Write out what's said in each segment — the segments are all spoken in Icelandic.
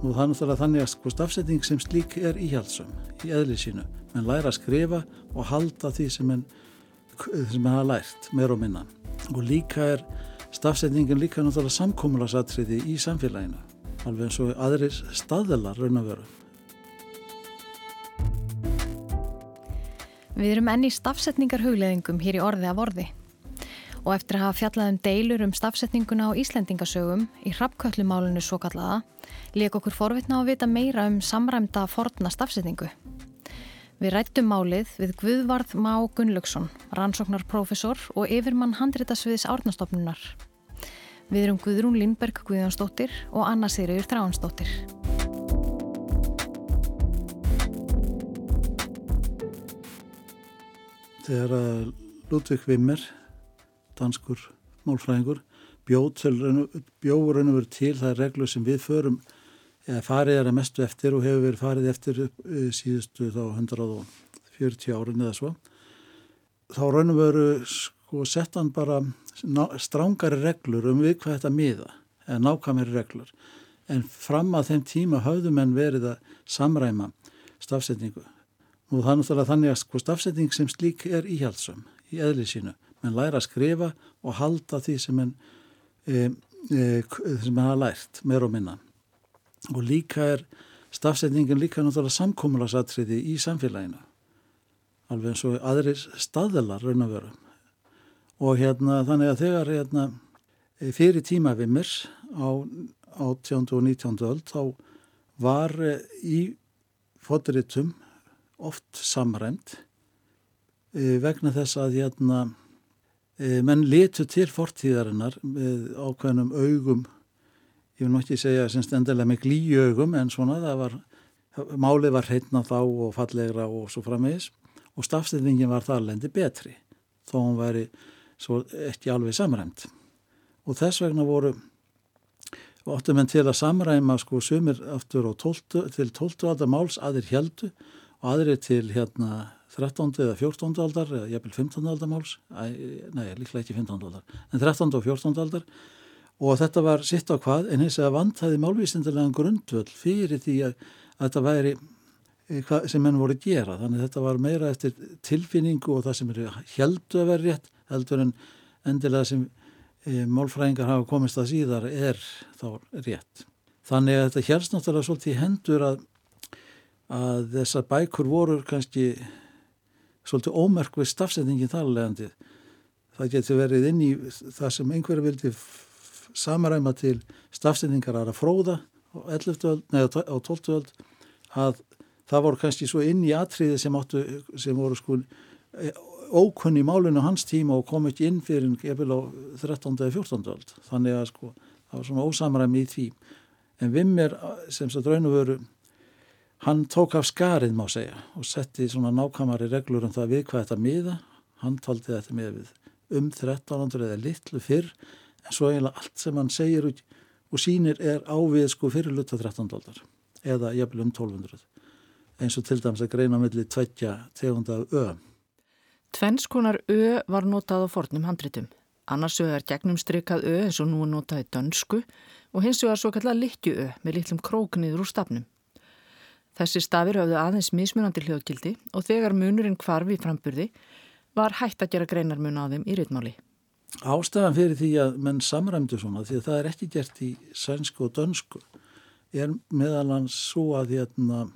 Nú það er náttúrulega þannig að sko stafsetning sem slík er íhjaldsum í eðli sínu. Menn læra að skrifa og halda því sem menn, sem menn hafa lært, meir og minna. Og líka er stafsetningin líka náttúrulega samkómulasatriði í samfélaginu. Alveg eins og aðrir staðelar raun að vera. Við erum enni stafsetningar hugleðingum hér í orði af orði og eftir að hafa fjallað um deilur um stafsetninguna á Íslendingasögum í hrappkvöllumálunu svo kallaða leik okkur forvitna á að vita meira um samræmda forna stafsetningu. Við rættum málið við Guðvarð Má Gunnlaugsson, rannsóknarprofessor og yfirmann handritasviðis árnastofnunar. Við erum Guðrún Lindberg Guðjónsdóttir og Anna Sigriður Þráhansdóttir. Þegar að Ludvig Wimmer danskur málfræðingur bjóður raun og verið til það er reglu sem við förum eða farið er að mestu eftir og hefur verið farið eftir eh, síðustu þá 140 árin eða svo. Þá raun og verið sko sett hann bara strángari reglur um við hvað þetta miða eða nákvæmari reglur. En fram að þeim tíma höfðum en verið að samræma stafsetningu. Og það er náttúrulega þannig að sko stafsetning sem slík er íhjaldsum í eðli sínu menn læra að skrifa og halda því sem menn e, e, sem menn hafa lært, meir og minna og líka er stafsetningin líka náttúrulega samkómulasatriði í samfélaginu alveg eins og aðrir staðelar raun að vera og hérna þannig að þegar hérna, e, fyrir tímavimir á 18. og 19. öll þá var e, í fóturitum oft samræmt e, vegna þess að hérna menn letu til fortíðarinnar með ákveðnum augum ég vil náttúrulega segja semst endilega með glíu augum en svona það var málið var hreitna þá og fallegra og svo framvegis og stafstæðingin var þar lendi betri þó hún væri ekki alveg samræmt og þess vegna voru óttum en til að samræma sko sumir aftur 12, til 12. aldar máls aðir heldu og aðri til hérna 13. eða 14. aldar eða jæfnvel 15. aldar máls nei, líklega ekki 15. aldar en 13. og 14. aldar og þetta var sitt á hvað en hins að vantæði málvísindarlegan grundvöld fyrir því að, að þetta væri e, hvað sem henn voru að gera þannig að þetta var meira eftir tilfinningu og það sem eru heldu að vera rétt heldur en endilega sem e, málfræðingar hafa komist að síðar er þá rétt þannig að þetta helst náttúrulega svolítið hendur að að þessar bækur voru kannski svolítið ómerkvið stafsendingin þarlegandi. Það getur verið inn í það sem einhverju vildi samaræma til stafsendingar að fróða á 11. neða á 12. öld að það voru kannski svo inn í atriði sem, áttu, sem voru sko e, ókunni málunum hans tíma og kom ekki inn fyrir gefil á 13. eða 14. öld. Þannig að sko það var svona ósamaræmi í því. En Vimmer sem svo draunu veru Hann tók af skarið má segja og setti svona nákvæmari reglur um það við hvað þetta miða. Hann taldi þetta með við um 1300 eða litlu fyrr en svo eiginlega allt sem hann segir og sínir er ávið sko fyrir lutta 13 dólar eða jafnvel um 1200 eins og til dæms að greina melli tveggja tegunda ö. Tvennskonar ö var notað á fornum handritum. Annars ö er gegnum strykað ö eins og nú notað í dönsku og hins vegar svo kallar litju ö með litlum krókniður úr stafnum. Þessi stafir hafðu aðeins mismunandi hljóðgildi og þegar munurinn kvarfi í framburði var hægt að gera greinarmun á þeim í rytmáli. Ástæðan fyrir því að menn samræmdu svona því að það er ekki gert í sænsku og dönsku er meðalans svo að hérna,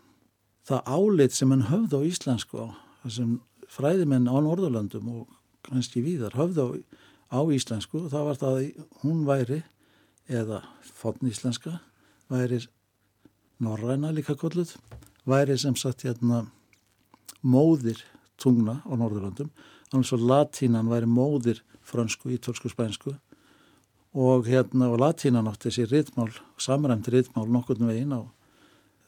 það álit sem menn höfð á íslensku þessum fræðimenn á Norðurlandum og kannski víðar höfð á, á íslensku og það var það að hún væri eða fotn íslenska væri norræna líka kolluð, væri sem sagt hérna móðir tungna á Norðurlandum, alveg svo latínan væri móðir fransku, ítölsku, spænsku. Og hérna og latínan átti þessi riðmál, samræmt riðmál nokkurnu veginn á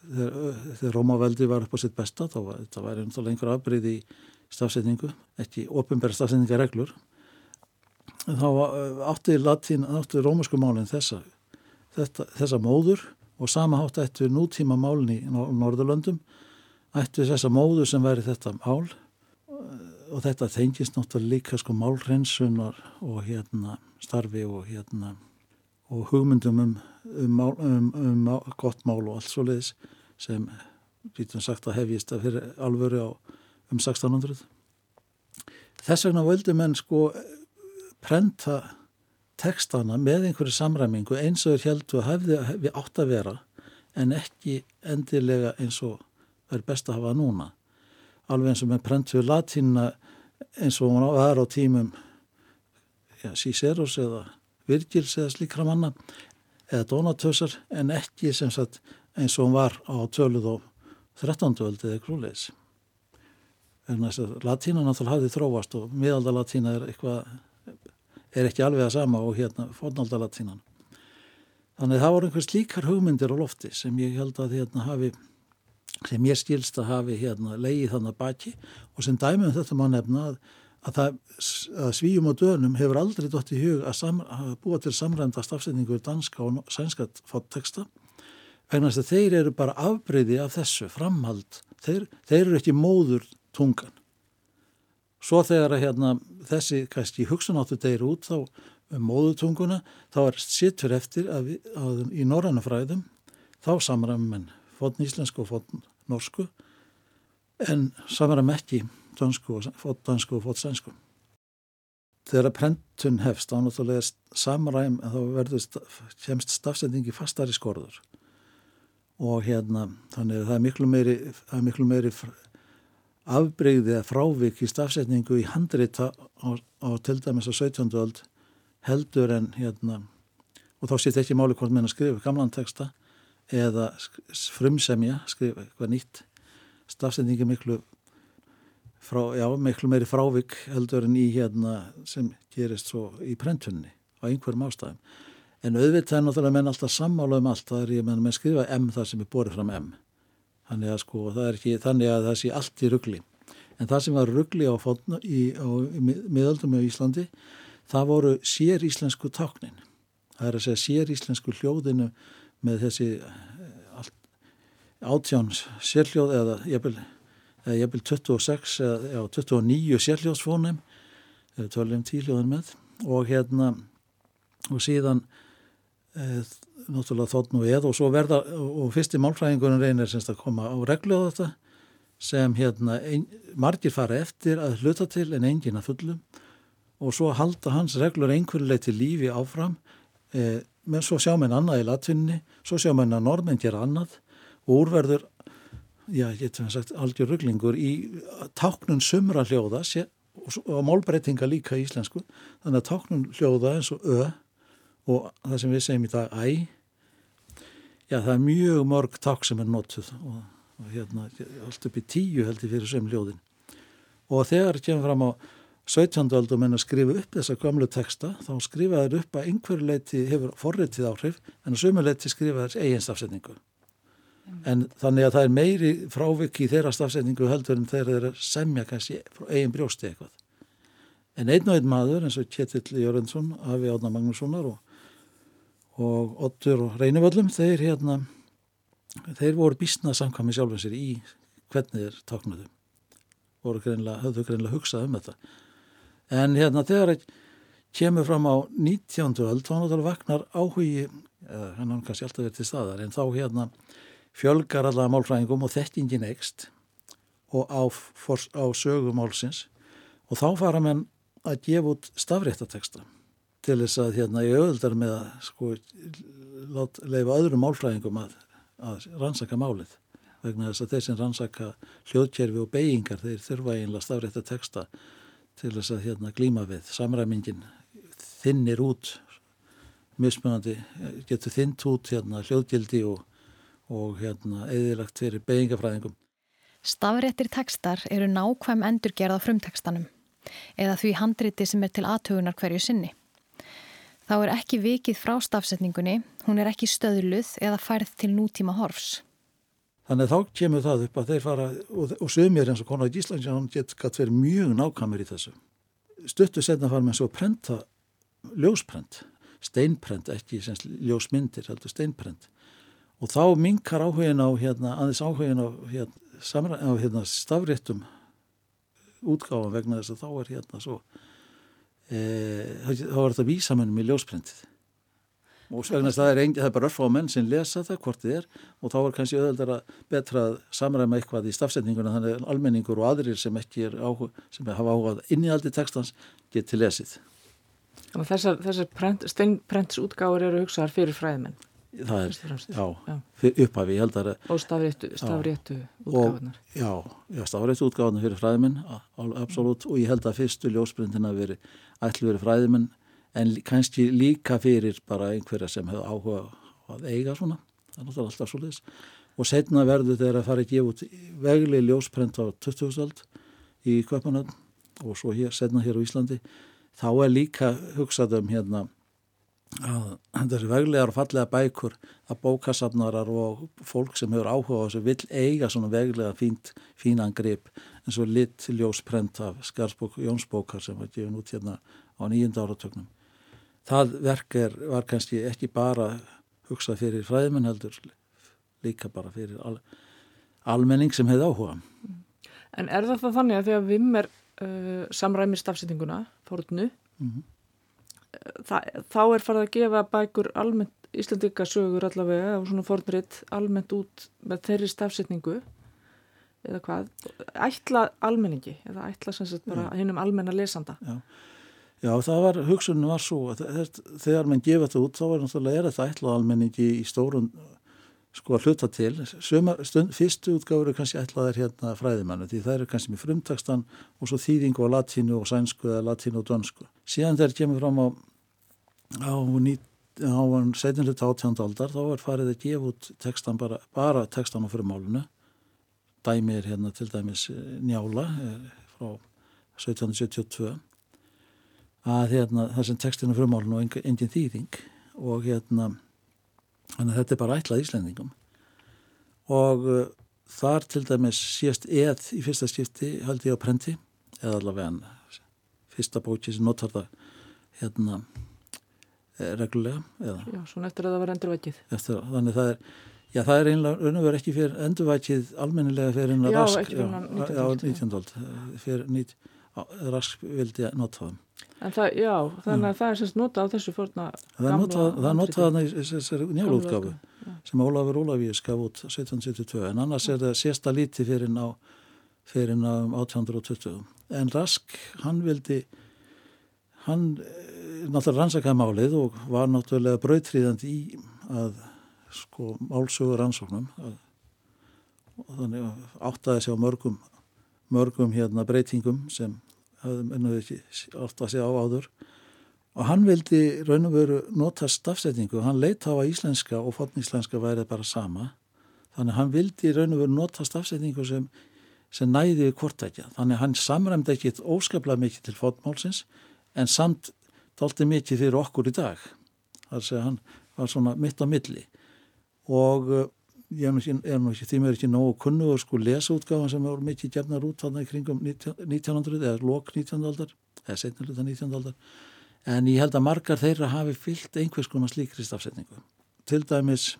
þegar Rómaveldi var upp á sitt besta þá var þetta væri umþálega einhver afbreyði í stafsetningu, ekki ofinbæra stafsetningareglur þá átti latín, átti rómasku málinn þessa, þetta, þessa móður og sama hátt ættu nútíma málun í Norðurlöndum ættu þessa móðu sem væri þetta mál og þetta þengist náttúrulega líka sko málrensunar og hérna starfi og hérna og hugmyndum um, um, um, um gott mál og allt svo leiðis sem getum sagt að hefjist að fyrir alvöru á um 1600. Þess vegna völdu menn sko prenta tekstana með einhverju samræmingu eins og er heldur að hefði átt að vera en ekki endilega eins og er best að hafa núna. Alveg eins og með prentu latína eins og hún var á tímum ja, Cíceros eða Virgils eða slíkra manna eða Donatösar en ekki sagt eins og hún var á töluð á 13. öld eða krúleis. Latína náttúrulega hafði þróast og miðaldalatína er eitthvað er ekki alveg að sama og hérna fornaldalatínan. Þannig það voru einhvers líkar hugmyndir á lofti sem ég held að hérna hafi sem ég skilst að hafi hérna leiði þannig baki og sem dæmum þetta má nefna að, að, að svíjum og dönum hefur aldrei dótt í hug að, sam, að búa til samræmda stafsendingu danska og sænska fótteksta vegna þess að þeir eru bara afbreyði af þessu framhald, þeir, þeir eru ekki móður tungan svo þegar að hérna þessi kannski hugsunáttu deyri út þá um móðutunguna þá er sittur eftir að, við, að í norrannu fræðum þá samræmum en fótn íslensku og fótn norsku en samræm ekki fótn dansku og fótn sænsku. Þegar að prentun hefst á náttúrulega samræm þá verður kemst stafsendingi fastar í skorður og hérna þannig að það er miklu meiri, er miklu meiri afbreyðið að frávik í stafsetningu í handrita á, á til dæmis á 17. öld heldur en hérna og þá sést ekki máli hvort meina skrifa gamlan texta eða frumsemja skrifa eitthvað nýtt stafsetningi miklu frá, já, miklu meiri frávik heldur en í hérna sem gerist svo í prentunni á einhverjum ástæðum en auðvitað er náttúrulega menn alltaf sammála um allt það er ég menn með skrifa M þar sem er borðið fram M þannig að sko það er ekki þannig að það sé allt í ruggli en það sem var ruggli á, í, á miðaldum á Íslandi það voru sér íslensku táknin. Það er að segja sér íslensku hljóðinu með þessi eh, allt, átján sérhljóð eða jæfnvel 26 eða já, 29 sérhljóðsfónum eða tölum tíljóðin með. Og hérna og síðan e, náttúrulega þóttn og eð og svo verða og fyrsti málfræðingurinn reynir semst að koma á reglu á þetta sem hérna ein, margir fara eftir að hluta til en engin að fullum og svo halda hans reglur einhverju leiti lífi áfram e, menn svo sjá menn annað í latinni svo sjá menn að norðmenn gera annað. Og úrverður já, ég getur sagt algjör rugglingur í táknun sumra hljóða sé, og, og málbreytinga líka í íslensku. Þannig að táknun hljóða eins og ö og það sem við segjum í dag æ já það er mjög mörg takk sem er notuð og, og hérna allt upp í tíu heldur fyrir sem hljóðin og þegar kemur fram á 17. aldum en að skrifa upp þessa gamlu texta þá skrifa þeir upp að einhverju leiti hefur forritið áhrif en að sömu leiti skrifa þess eigin stafsetningu mm. en þannig að það er meiri frávik í þeirra stafsetningu heldur en þeir eru semja kannski eigin brjósti eitthvað en einn og einn maður eins og Kjetil Jörgundsson Afi Átna Magnússonar og og Ottur og Reynivöllum þeir hérna þeir voru bísnað samkvæmi sjálfum sér í hvernig þeir táknuðu. Voru greinlega, höfðu greinlega hugsað um þetta. En hérna þegar kemur fram á 19. öld þá náttúrulega vaknar áhugi hann kannski alltaf verið til staðar en þá hérna fjölgar allavega málfræðingum og þettingin ekst og á, á sögumálsins og þá fara menn að gefa út stafréttateksta til þess að hérna ég auðvöldar með að sko leifa öðrum málfræðingum að, að rannsaka málið. Vegna þess að þeir sem rannsaka hljóðkerfi og beigingar þeir þurfa einlega stafrætt að texta til þess að hérna glíma við. Samræmingin þinnir út mismunandi, getur þinnt út hérna hljóðgildi og, og hérna eðilagt fyrir beigingafræðingum Stafrættir textar eru nákvæm endurgerð á frumtekstanum eða því handriti sem er til aðtögunar hverju sinni Þá er ekki vikið frá stafsetningunni, hún er ekki stöðluð eða færð til nútíma horfs. Þannig að þá kemur það upp að þeir fara, og, og sögumir eins og Konrad Íslands, hann gætt verið mjög nákvæmur í þessu. Stuttu setna fara með svo prenta ljósprent, steinprent, ekki semst ljósmyndir, heldur steinprent. Og þá minkar áhugin á, hérna, aðeins áhugin á, hérna, á hérna, stafréttum útgáðan vegna þess að þá er hérna svo þá var þetta vísamennum í ljósprentið og vegna það er, það er bara örf á menn sem lesa það hvort þið er og þá er kannski öðuldara betra að samræma eitthvað í stafsetninguna þannig að almenningur og aðrir sem ekki er áhuga, sem hafa áhugað inn í aldi textans geti lesið. Þannig að þessar, þessar prent, steinprentsútgáður eru hugsaðar fyrir fræðmenn? Það er, já, upphafi, ég held að Og stafréttu, útgáðunar? Já, já stafréttu útgáðunar fyrir fræðmenn, absolutt, og ég held að fyrstu ljósbreyndina veri ætlu verið fræðmenn en kannski líka fyrir bara einhverja sem hefur áhuga að eiga svona, það er alltaf svo leiðis og setna verður þeirra að fara að gefa út vegli ljósprent á 2000 í Köpunöfn og svo hér, setna hér á Íslandi. Þá er líka hugsað um hérna að þessi veglegar og fallega bækur að bókasafnarar og fólk sem hefur áhuga á þessu vill eiga svona veglega fínt, fínan grip eins og lit ljósprent af Skarsbók Jónsbókar sem var gefin út hérna á nýjunda áratögnum það verk er, var kannski ekki bara hugsað fyrir fræðmenn heldur líka bara fyrir al, almenning sem hefði áhuga. En er það það þannig að því að Vim er uh, samræmir stafsýtinguna, fórunu, mm -hmm. Þá er farið að gefa bækur almennt, Íslandikasögur allavega og svona fórnuritt almennt út með þeirri stafsýtingu eða hvað, ætla almenningi eða ætla sem sagt bara hinnum almenna lesanda. Já. Já, það var, hugsunum var svo að þegar mann gefa þetta út þá var náttúrulega er þetta ætlað almenningi í stórun sko að hluta til. Suma, stund, fyrstu útgáður er kannski ætlaðir hérna fræðimannu því það eru kannski með frumtakstan og svo þýðingu á latínu og sænsku eða latínu og dönsku. Síðan þegar kemur fram á, á, á 17. átjönda aldar þá er farið að gefa út tekstan bara, bara tekstan á frumálunu. Dæmi er hérna til dæmis Njála eh, frá 1772 að hérna, það sem textinu frumálun og engin þýðing og hérna þannig að þetta er bara ætlað Íslandingum og uh, þar til dæmis síast eð í fyrsta skipti held ég á prenti eða allavega en fyrsta bóki sem notar það hérna eh, reglulega eða, Já, svona eftir að það var endurvækið. Eftir, Þannig það er Já, það er einlega raunverð ekki fyrir endurvækið almennilega fyrir að rask Já, ekki fyrir 19. áld fyrir rask vildi að nota það það, já, þannig að það er semst notað á þessu forna Það er notað, það er notað í þessari njálútgafu sem Ólafur Ólafíus gaf út 1772 en annars er það sérsta líti fyrir ná fyrir ná 1820 en Rask, hann vildi hann eh, náttúrulega rannsakaði málið og var náttúrulega brautriðandi í að sko málsögur rannsóknum. Að, og þannig áttaði sig á mörgum mörgum hérna breytingum sem hafðum ekki alltaf að segja á áður. Og hann vildi raun og veru nota stafsetningu, hann leitt að íslenska og fotníslenska værið bara sama. Þannig að hann vildi raun og veru nota stafsetningu sem, sem næði kortækja, þannig að hann samræmdi ekki óskaplega mikið til fotmálsins en samt dalti mikið fyrir okkur í dag. Þar sé hann var svona mitt á milli. Og ég er nú ekki, því mér er ekki nógu kunnu og sko lesaútgáðan sem voru mikið gefnar út þarna í kringum 1900 eða lok 19. aldar eða setniluta 19. aldar en ég held að margar þeirra hafi fyllt einhvers konar slíkri stafsetningu til dæmis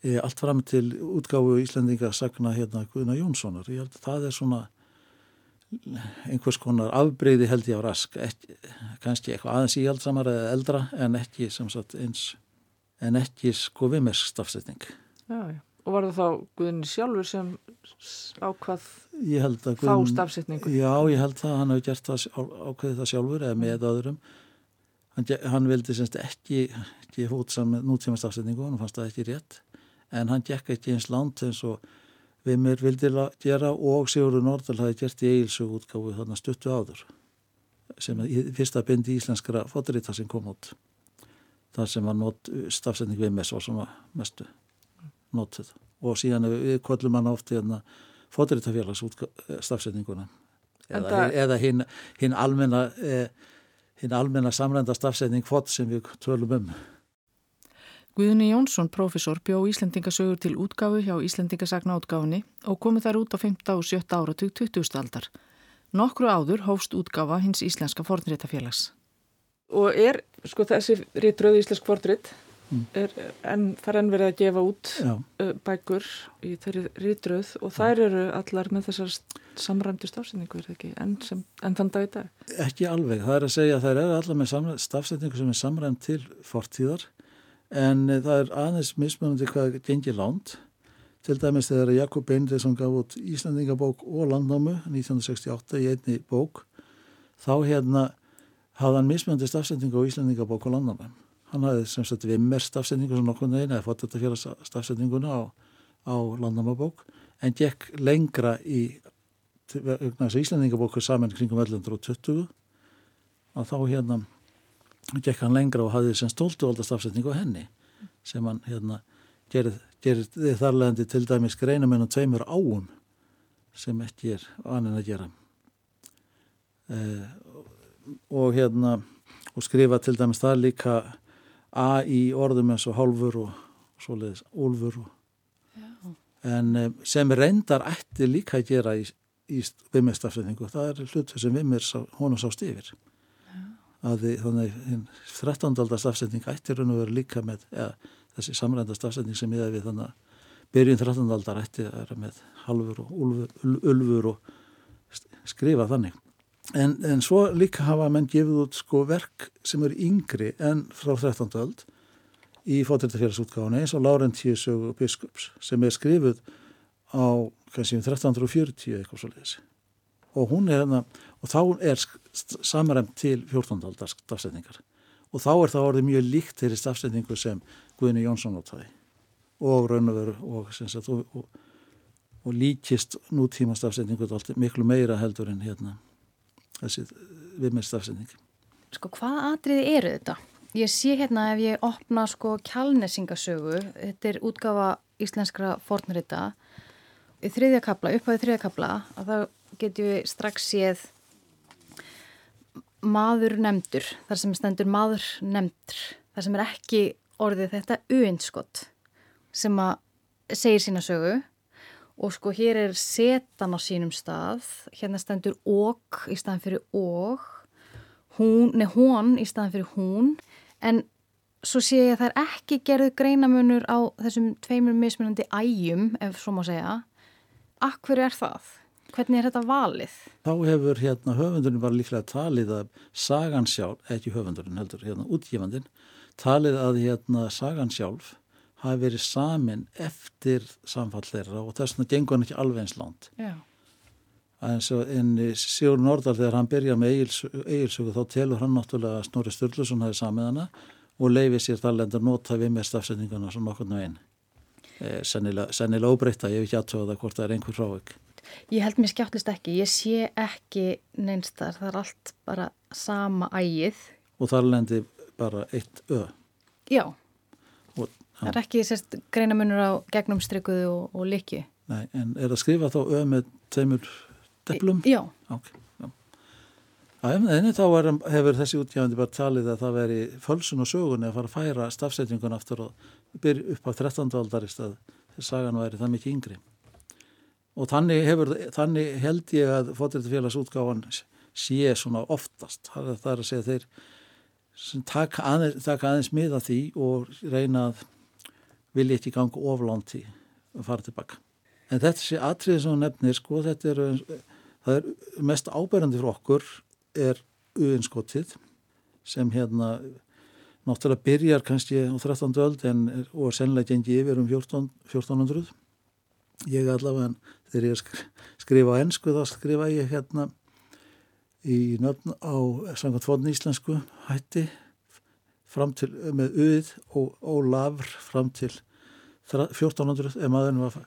e, allt fram til útgáfu Íslandinga sagna hérna Guðna Jónssonar ég held að það er svona einhvers konar afbreyði held ég á rask ekki, kannski eitthvað aðeins íhaldsamar eða eldra en ekki sem sagt eins en ekki sko vimersk stafsetning Já, já. Og var það þá Guðinni sjálfur sem ákvað Guðin, þá stafsetningu? Já, ég held það, hann hefur gert það, ákveðið það sjálfur eða með öðrum. Hann, hann vildi semst ekki gefa út saman nútíma stafsetningu, hann fannst það ekki rétt, en hann gekk ekki eins langt eins og við mér vildi gera og Sigurður Nordal hafi gert í eilsög útgáfu þarna stuttu áður sem fyrsta bindi íslenskara foturita sem kom út. Það sem var stafsetning við mest var svona mestu notuð og síðan við kvöllum hann oft hérna fótritafélags stafsetninguna eða, eða hinn hin almenna eh, hinn almenna samrænda stafsetning fótt sem við tölum um Guðni Jónsson, profesor, bjó Íslendingasögur til útgáfu hjá Íslendingasagna útgáfunni og komið þær út á 5. og 7. áratug 20. aldar. Nokkru áður hófst útgáfa hins Íslenska fornréttafélags. Og er, sko þessi réttröð Íslensk fornrétt er enn, það er enn verið að gefa út Já. bækur í þeirri rítröð og þær eru allar með þessar samræmdi stafsendingu enn, enn þann dag í dag? Ekki alveg, það er að segja að þær eru allar með stafsendingu sem er samræmt til fortíðar en eh, það er aðeins mismunandi hvað gengir lánt. Til dæmis þegar Jakob Beinriðsson gaf út Íslandingabók og landnámu 1968 í einni bók, þá hérna hafði hann mismunandi stafsendingu á Íslandingabók og landnámu. Hann hafði sem sagt vimmer stafsendingu sem nokkur neginn eða fótt þetta fyrir stafsendinguna á, á landnámabók en gekk lengra í Íslandingabóku saman kringum 1120 og þá hérna gekk hann lengra og hafði sem stóltu stafsendingu á henni sem hann hérna gerði þarlegandi til dæmis greinamenn og tveimur áum sem ekki er annin að gera. Eh, og hérna og skrifa til dæmis það líka A í orðum eins og hálfur og svoleiðis úlfur og en eh, sem reyndar ætti líka að gera í, í vimmistafsendingu það er hlutu sem vimmir honum sást yfir að því þannig 13. aldar stafsending ætti raun og veru líka með ja, þessi samrænda stafsending sem ég hef við þannig að byrjun 13. aldar ætti að vera með halfur og ulfur, ulfur og skrifa þannig en, en svo líka hafa menn gefið út sko verk sem eru yngri en frá 13. ald í fótættafélagsútgáðinu eins og Laurentíusögu biskups sem er skrifuð á kannski 1340 um eitthvað svo leiðis og hún er hérna og þá er samaræmt til 14. aldars stafsendingar og þá er það orðið mjög líkt þeirri stafsendingu sem Guðni Jónsson áttaði og raunöveru og, og, og, og líkist nútíma stafsendingu miklu meira heldur en hérna þessi við með stafsending Sko hvað atriði eru þetta? Ég sé hérna ef ég opna sko kjálnesingasögu þetta er útgafa íslenskra fornrita. Í þriðja kapla, upphæðið þriðja kapla að það getur við strax séð maður nefndur, þar sem stendur maður nefndur, þar sem er ekki orðið þetta uinskott sem að segir sína sögu og sko hér er setan á sínum stað, hérna stendur ok í staðan fyrir ok, hún, nei hún í staðan fyrir hún, en svo sé ég að það er ekki gerðu greinamunur á þessum tveimur mismunandi ægjum, ef svo má segja. Akkur er það? Hvernig er þetta valið? Þá hefur hérna höfundurinn var líklega talið að sagan sjálf, ekki höfundurinn heldur, hérna útgifandin, talið að hérna sagan sjálf hafi verið samin eftir samfall þeirra og þess vegna gengur hann ekki alveg eins langt. Já. En Sigur Nordal þegar hann byrjar með eigilsögu þá telur hann náttúrulega að Snorri Sturluson hafi samið hana og leifir sér talend að nota við með stafsendinguna svona okkur ná einn. Eh, sennilega, sennilega óbreyta, ég hef ekki aðtöða það hvort það er einhver frávik. Ég held mér skjáttlist ekki, ég sé ekki neinstar, það er allt bara sama ægið. Og þar lendir bara eitt ö. Já, það er ekki sérst greinamunur á gegnumstrykkuðu og, og likju. Nei, en er það skrifað þá ö með tveimur deplum? Já. Ok, já. Æfniðinni þá var, hefur þessi útgjáðandi bara talið að það veri fölsun og sögunni að fara að færa stafsetningun aftur og byrja upp á 13. aldarist að þess sagan væri það mikið yngri og þannig, hefur, þannig held ég að fótrættafélagsútgáfan sé svona oftast það er, er að segja þeir taka aðeins, taka aðeins miða því og reyna að vilja ekki ganga oflánt í að fara tilbaka en þetta sé atriðið sem nefnir sko þetta er, er mest áberandi fyrir okkur er uinskotið sem hérna náttúrulega byrjar kannski á 13. öld en og er sennilega gengið yfir um 14, 1400 ég allavega þegar ég skrifa ennsku þá skrifa ég hérna í nöfn á samkvæmt fóðin íslensku hætti fram til með auð og ólafr fram til 1400 ef maðurinn var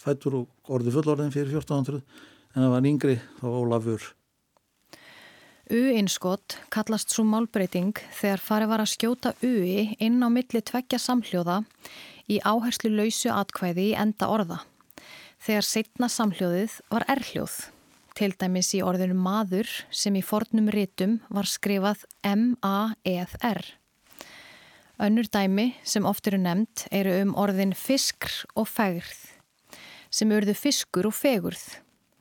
fættur og orði fullorðin fyrir 1400 en það var yngri þá ólafur U-innskott kallast svo málbreyting þegar farið var að skjóta U-i inn á milli tveggja samhljóða í áherslu lausu atkvæði í enda orða þegar setna samhljóðið var erhljóð, til dæmis í orðinu maður sem í fornum rítum var skrifað M-A-E-R. Önnur dæmi sem oft eru nefnt eru um orðin fiskr og fegurð, sem urðu fiskur og fegurð.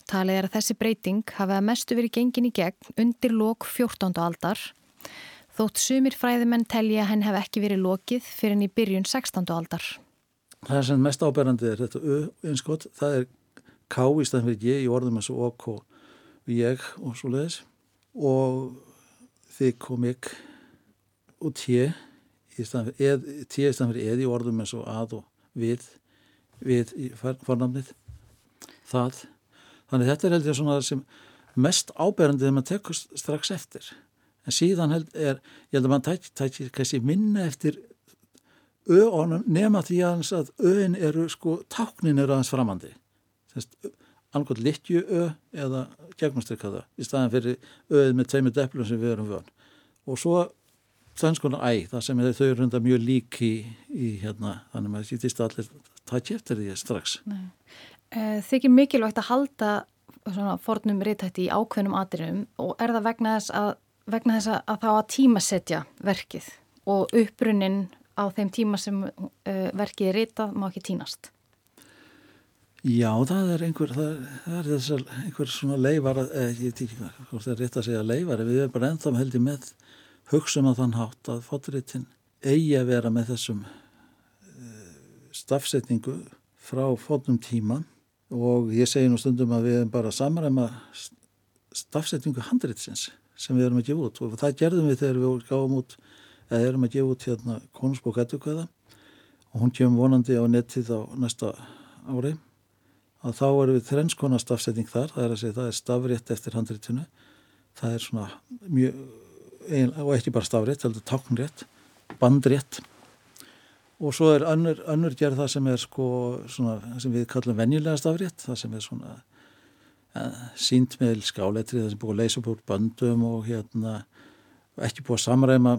Talið er að þessi breyting hafi að mestu verið gengin í gegn undir lók 14. aldar, þótt sumir fræðimenn telja henn hef ekki verið lókið fyrir henni í byrjun 16. aldar það sem mest áberandi er þetta einskott, það er K í staðin fyrir ég í orðum og OK og ég og svo leiðis og þig og mig og tje tíu staðan fyrir eð í orðum eins og að og við, við í fornamnið, það. Þannig þetta er heldur svona sem mest áberandi þegar maður tekur strax eftir. En síðan held er, ég held að maður tækir tæk, kannski minna eftir öðunum nema því að öðin eru sko, táknin eru aðeins framandi. Angot litju ö eða gegnumstrykkaða í staðan fyrir öð með tveimur deplum sem við erum vön. Og svo tvennskonar æ, það sem þau eru hundar mjög lík í, í hérna, þannig að maður sýtist allir tækja eftir því strax. Eh, þykir mikilvægt að halda svona fornum reytætti í ákveðnum atriðum og er það vegna þess að, vegna þess að þá að tímasetja verkið og upprunnin á þeim tíma sem uh, verkið er reytað má ekki tínast? Já, það er einhver, það, það er þessar einhver svona leifar, eh, ég ekki hvort það er rétt að segja leifar, við erum bara ennþá held ég með hugsun á þann hátt að fóttritin eigi að vera með þessum uh, stafsetningu frá fótnum tíma. Og ég segi nú stundum að við erum bara samræma stafsetningu handritsins sem við erum að gefa út. Og það gerðum við þegar við gáum út eða erum að gefa út hérna konusbók ettukvæða og hún kemur vonandi á nettið á næsta ári. Að þá erum við þrennskona stafsetning þar, það er að segja það er stafrétt eftir handréttinu, það er svona mjög, og ekki bara stafrétt, heldur táknrétt, bandrétt. Og svo er önnur, önnur gerð það sem er sko svona, sem við kallum venjulega stafrétt, það sem er svona eh, sínt með skáletri, það sem búið að leysa úr bandum og hérna ekki búið að samræma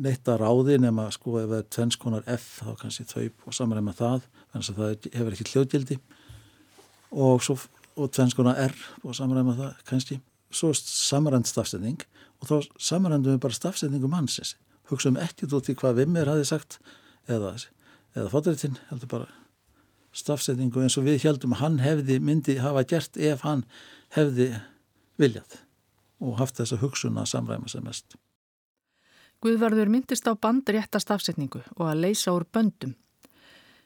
neitt að ráði nema sko ef það er tvennskonar F þá kannski þau og samræma það þannig að það hefur ekki hljóðgildi. Og, og tvennskonar R og samræma það kannski. Svo samrænd stafsending og þá samrændum við bara stafsendingum hansins hugsaum ekki út í hvað Vimmer hafi sagt eða, eða fótrættin heldur bara stafsendingu eins og við heldum að hann hefði myndi hafa gert ef hann hefði viljað og haft þessa hugsun að samræma sem mest Guðvarður myndist á bandrétta stafsetningu og að leysa úr böndum.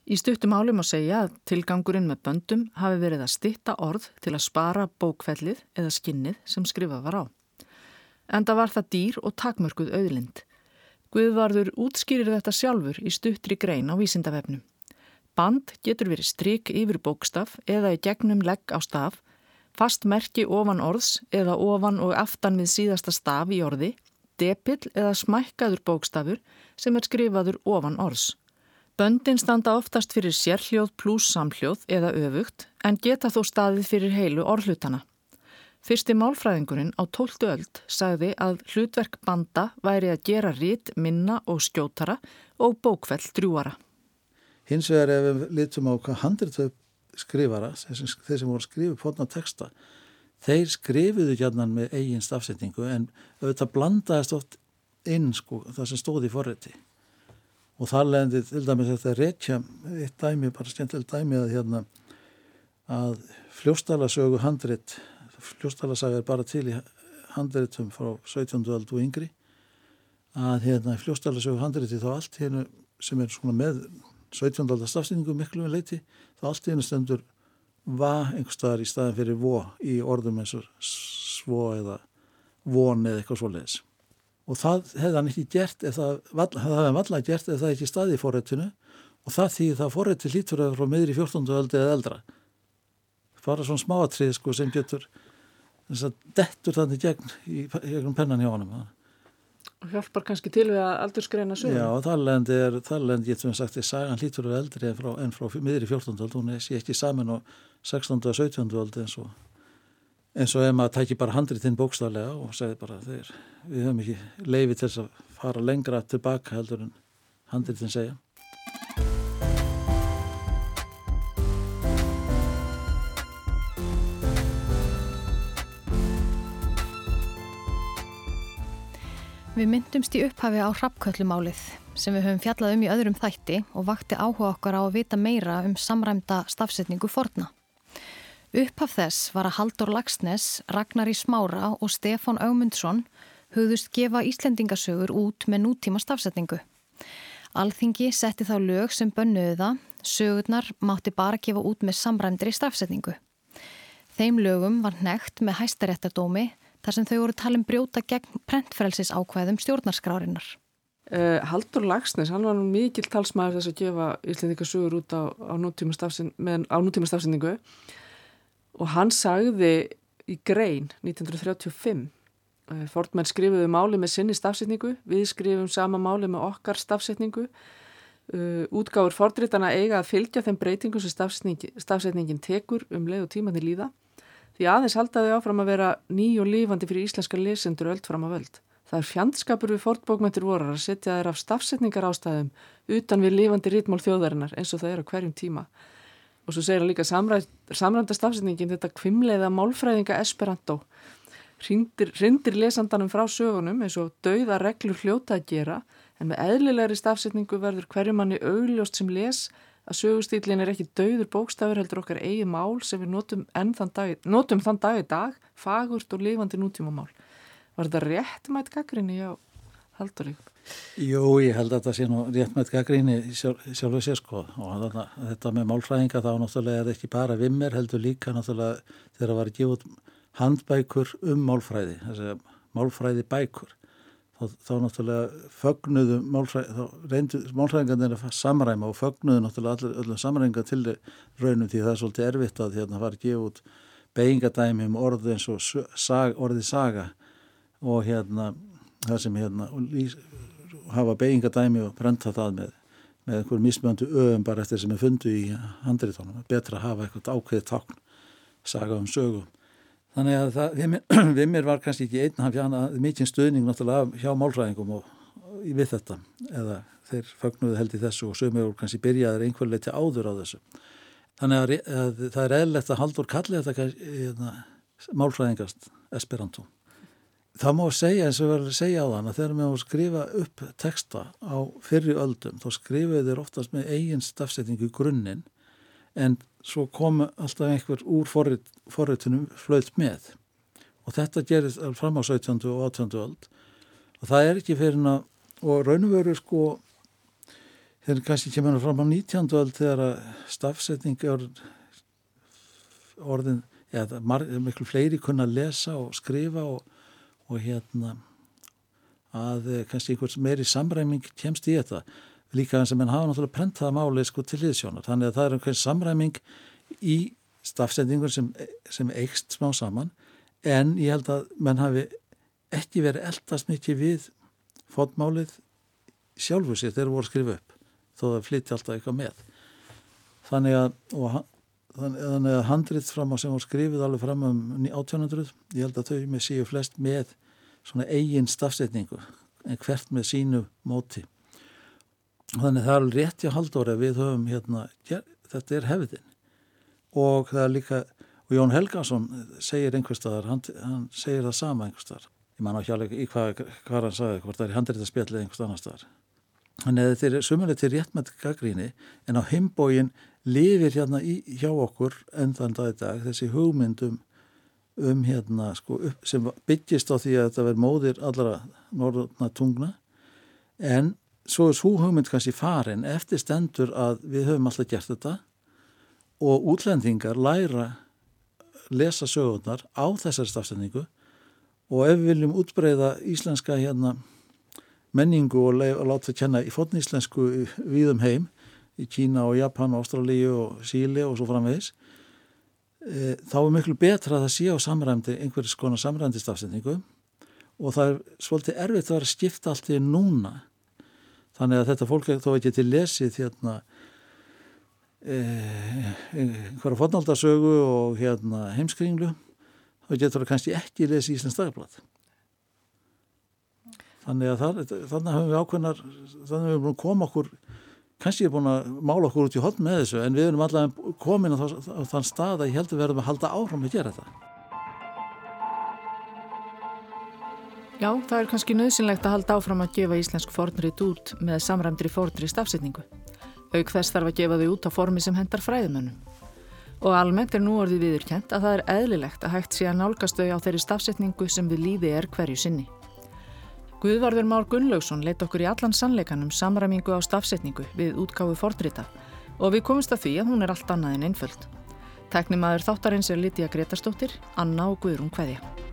Í stuttum álum að segja að tilgangurinn með böndum hafi verið að stitta orð til að spara bókfellið eða skinnið sem skrifað var á. Enda var það dýr og takmörkuð auðlind. Guðvarður útskýrir þetta sjálfur í stuttri grein á vísindavefnum. Band getur verið stryk yfir bókstaf eða í gegnum legg á staf, fast merki ofan orðs eða ofan og aftan við síðasta staf í orði depill eða smækkaður bókstafur sem er skrifaður ofan orðs. Böndin standa oftast fyrir sérhljóð pluss samhljóð eða öfugt en geta þó staðið fyrir heilu orðhlutana. Fyrsti málfræðingurinn á 12. öld sagði að hlutverk banda væri að gera rít, minna og skjótara og bókfell drjúara. Hins vegar ef við litum á hvað handritöf skrifara, þeir sem voru skrifið potna texta, þeir skrifuðu gætnan með eigin stafsetningu en auðvitað blandaðist oft inn sko það sem stóði í forrætti og þar leðandi til dæmis þetta rekja eitt dæmi, bara skemmtileg dæmi að hérna að fljóstalasögu handrit fljóstalasaga er bara til í handritum frá 17. öld og yngri að hérna fljóstalasögu handriti þá allt hérna sem er svona með 17. öld stafsetningu miklu með leiti þá allt hérna stendur var einhverstaðar í staðin fyrir vo í orðum eins og svo eða von eða eitthvað svoleiðis. Og það hefði hann ekki gert ef það, hefði vallega gert ef það ekki staði í forrættinu og það því það forrætti lítur eða frá miðri 14. öldi eða eldra. Bara svona smáatrið sko sem getur þess að dettur þannig gegn í gegnum pennan hjá honum. Og hjálpar kannski til við að aldurskreina sögum. Já, þarlendi er, þarlendi getur við sagt, sagan lítur eða eldri en frá, en frá miðri 14. öld, hún er ekki saman og 16. og 17. öld eins og eins og ef maður tækir bara handritinn bókstaflega og segir bara þeir, við höfum ekki leiði til að fara lengra tilbaka heldur en handritinn segja. Við myndumst í upphafi á hrappköllumálið sem við höfum fjallað um í öðrum þætti og vakti áhuga okkar á að vita meira um samræmda stafsetningu forna. Upphaf þess var að Haldur Lagsnes, Ragnar í Smára og Stefán Augmundsson hugðust gefa Íslendingasögur út með nútíma stafsetningu. Alþingi setti þá lög sem bönnuði það, sögurnar mátti bara gefa út með samræmdri stafsetningu. Þeim lögum var nekt með hæstaréttardómi þar sem þau voru talin brjóta gegn prentfrelsis ákveðum stjórnarskrárinnar. Uh, Haldur Lagsnes, hann var mikil talsmaður þess að gefa Íslandingasögur út á, á nútíma stafsendingu og hann sagði í grein 1935 uh, Fordmenn skrifuðu máli með sinni stafsendingu, við skrifum sama máli með okkar stafsendingu uh, útgáfur fordritana eiga að fylgja þeim breytingum sem stafsendingin tekur um leið og tímanni líða því aðeins haldaði áfram að vera ný og lífandi fyrir íslenska lesendur öll fram að völd Það er fjandskapur við fortbókmyndir vorar að setja þeir af stafsetningar ástæðum utan við lifandi rítmál þjóðarinnar eins og það er á hverjum tíma. Og svo segir hann líka samrænda stafsetningin þetta kvimleiða málfræðinga Esperanto. Rindir lesandanum frá sögunum eins og dauða reglur hljóta að gera en með eðlilegri stafsetningu verður hverjum manni augljóst sem les að sögustýlin er ekki dauður bókstafur heldur okkar eigi mál sem við notum, dag, notum þann dag í dag, fagurt og lifandi nútíma mál. Var þetta réttmætt gaggrinni á Haldurík? Jú, ég held að þetta sé nú réttmætt gaggrinni sjálf, sjálfu sér sko og þarna, þetta með málfræðinga þá náttúrulega er ekki bara vimmer heldur líka náttúrulega þegar það var að gefa út handbækur um málfræði, þessi málfræði bækur. Þá, þá náttúrulega fögnuðu málfræðingarnir að samræma og fögnuðu náttúrulega öllum samræðingar til raunum því það er svolítið erfitt að hérna fara að gefa út beigingadæmi um orði eins og sag, orði saga og hérna það sem hérna lýs, hafa beigingadæmi og brenta það með, með einhverjum mismjöndu öðum bara eftir sem er fundu í handritónum betra að hafa eitthvað ákveðið tákn saga um sögum þannig að það, við mér var kannski ekki einn hann fjana mikinn stöðning náttúrulega hjá málræðingum og, og við þetta. Eða þeir fagnuðu held í þessu og sögum eru kannski byrjaður einhverleiti áður á þessu. Þannig að, að það er eðlert að haldur kalli þetta hérna, málfræðingast esperanto. Það má segja eins og verður að segja á þann að þegar við skrifa upp texta á fyrri öldum þá skrifuðu þeir oftast með eigin stafsetningu grunninn en svo komu alltaf einhver úr forrit, forritunum flöðt með og þetta gerist fram á 17. og 18. öld og það er ekki fyrir að og raunveru sko þeir kannski kemur fram á 19. öld þegar að stafsetning er orðin eða miklu fleiri kunna lesa og skrifa og og hérna að eh, kannski einhvers meiri samræming kemst í þetta líka eins og menn hafa náttúrulega prentaða máli sko til liðsjónar þannig að það er einhvers samræming í stafsendingur sem, sem eikst smá saman. En ég held að menn hafi ekki verið eldast mikið við fótmálið sjálfu sér þegar voru að skrifa upp þó það flytti alltaf eitthvað með. Þannig að og, þannig að handrið fram á sem voru skrifið alveg fram um 1800 ég held að þau með síu flest með svona eigin stafsetningu en hvert með sínu móti þannig að það er rétt í haldóri að við höfum hérna þetta er hefðin. Og það er líka og Jón Helgason segir einhver staðar hann, hann segir það sama einhver staðar. Ég man á hjálp í hvað, hvað hann sagði hvort það er handrið að spjalla einhver staðar staðar. Þannig að þetta er sumuleg til rétt með gaggríni en á himbógin lifir hérna í, hjá okkur endan dag í dag þessi hugmyndum um hérna sko, sem byggist á því að þetta verður móðir allra norðna tungna en svo er svo hugmynd kannski farin eftir stendur að við höfum alltaf gert þetta og útlendingar læra lesa sögurnar á þessari stafsendingu og ef við viljum útbreyða íslenska hérna menningu og, og láta það kenna í fotníslensku viðum heim í Kína og Japan og Ástralíu og Síli og svo framvegis e, þá er miklu betra að það sé á samræmdi einhverjus konar samræmdi stafsendingu og það er svolítið erfitt að vera að skipta allt í núna þannig að þetta fólk þó ekki til lesið hérna e, einhverja fotnaldasögu og hérna heimskringlu þá getur það kannski ekki lesið Íslands dagblad þannig að það, þannig hafum við ákveðnar þannig hafum við búin að koma okkur kannski er búin að mála okkur út í hodn með þessu en við erum allavega komin á þann stað að ég held að við verðum að halda áfram að gera þetta. Já, það er kannski nöðsynlegt að halda áfram að gefa íslensk fornrið út með samræmdri fornrið stafsetningu. Auk þess þarf að gefa þau út á formi sem hendar fræðumönnum. Og almennt er nú orðið viðurkjent að það er eðlilegt að hægt sé að nálgast þau á þeirri stafsetningu sem við líði er hverju sinni. Guðvarður Már Gunnlaugsson leitt okkur í allan sannleikanum samræmingu á stafsetningu við útgáfu fordrita og við komumst að því að hún er allt annað en einföld. Teknimaður þáttarins er Lítiða Gretarstóttir, Anna og Guðrún Kveðja.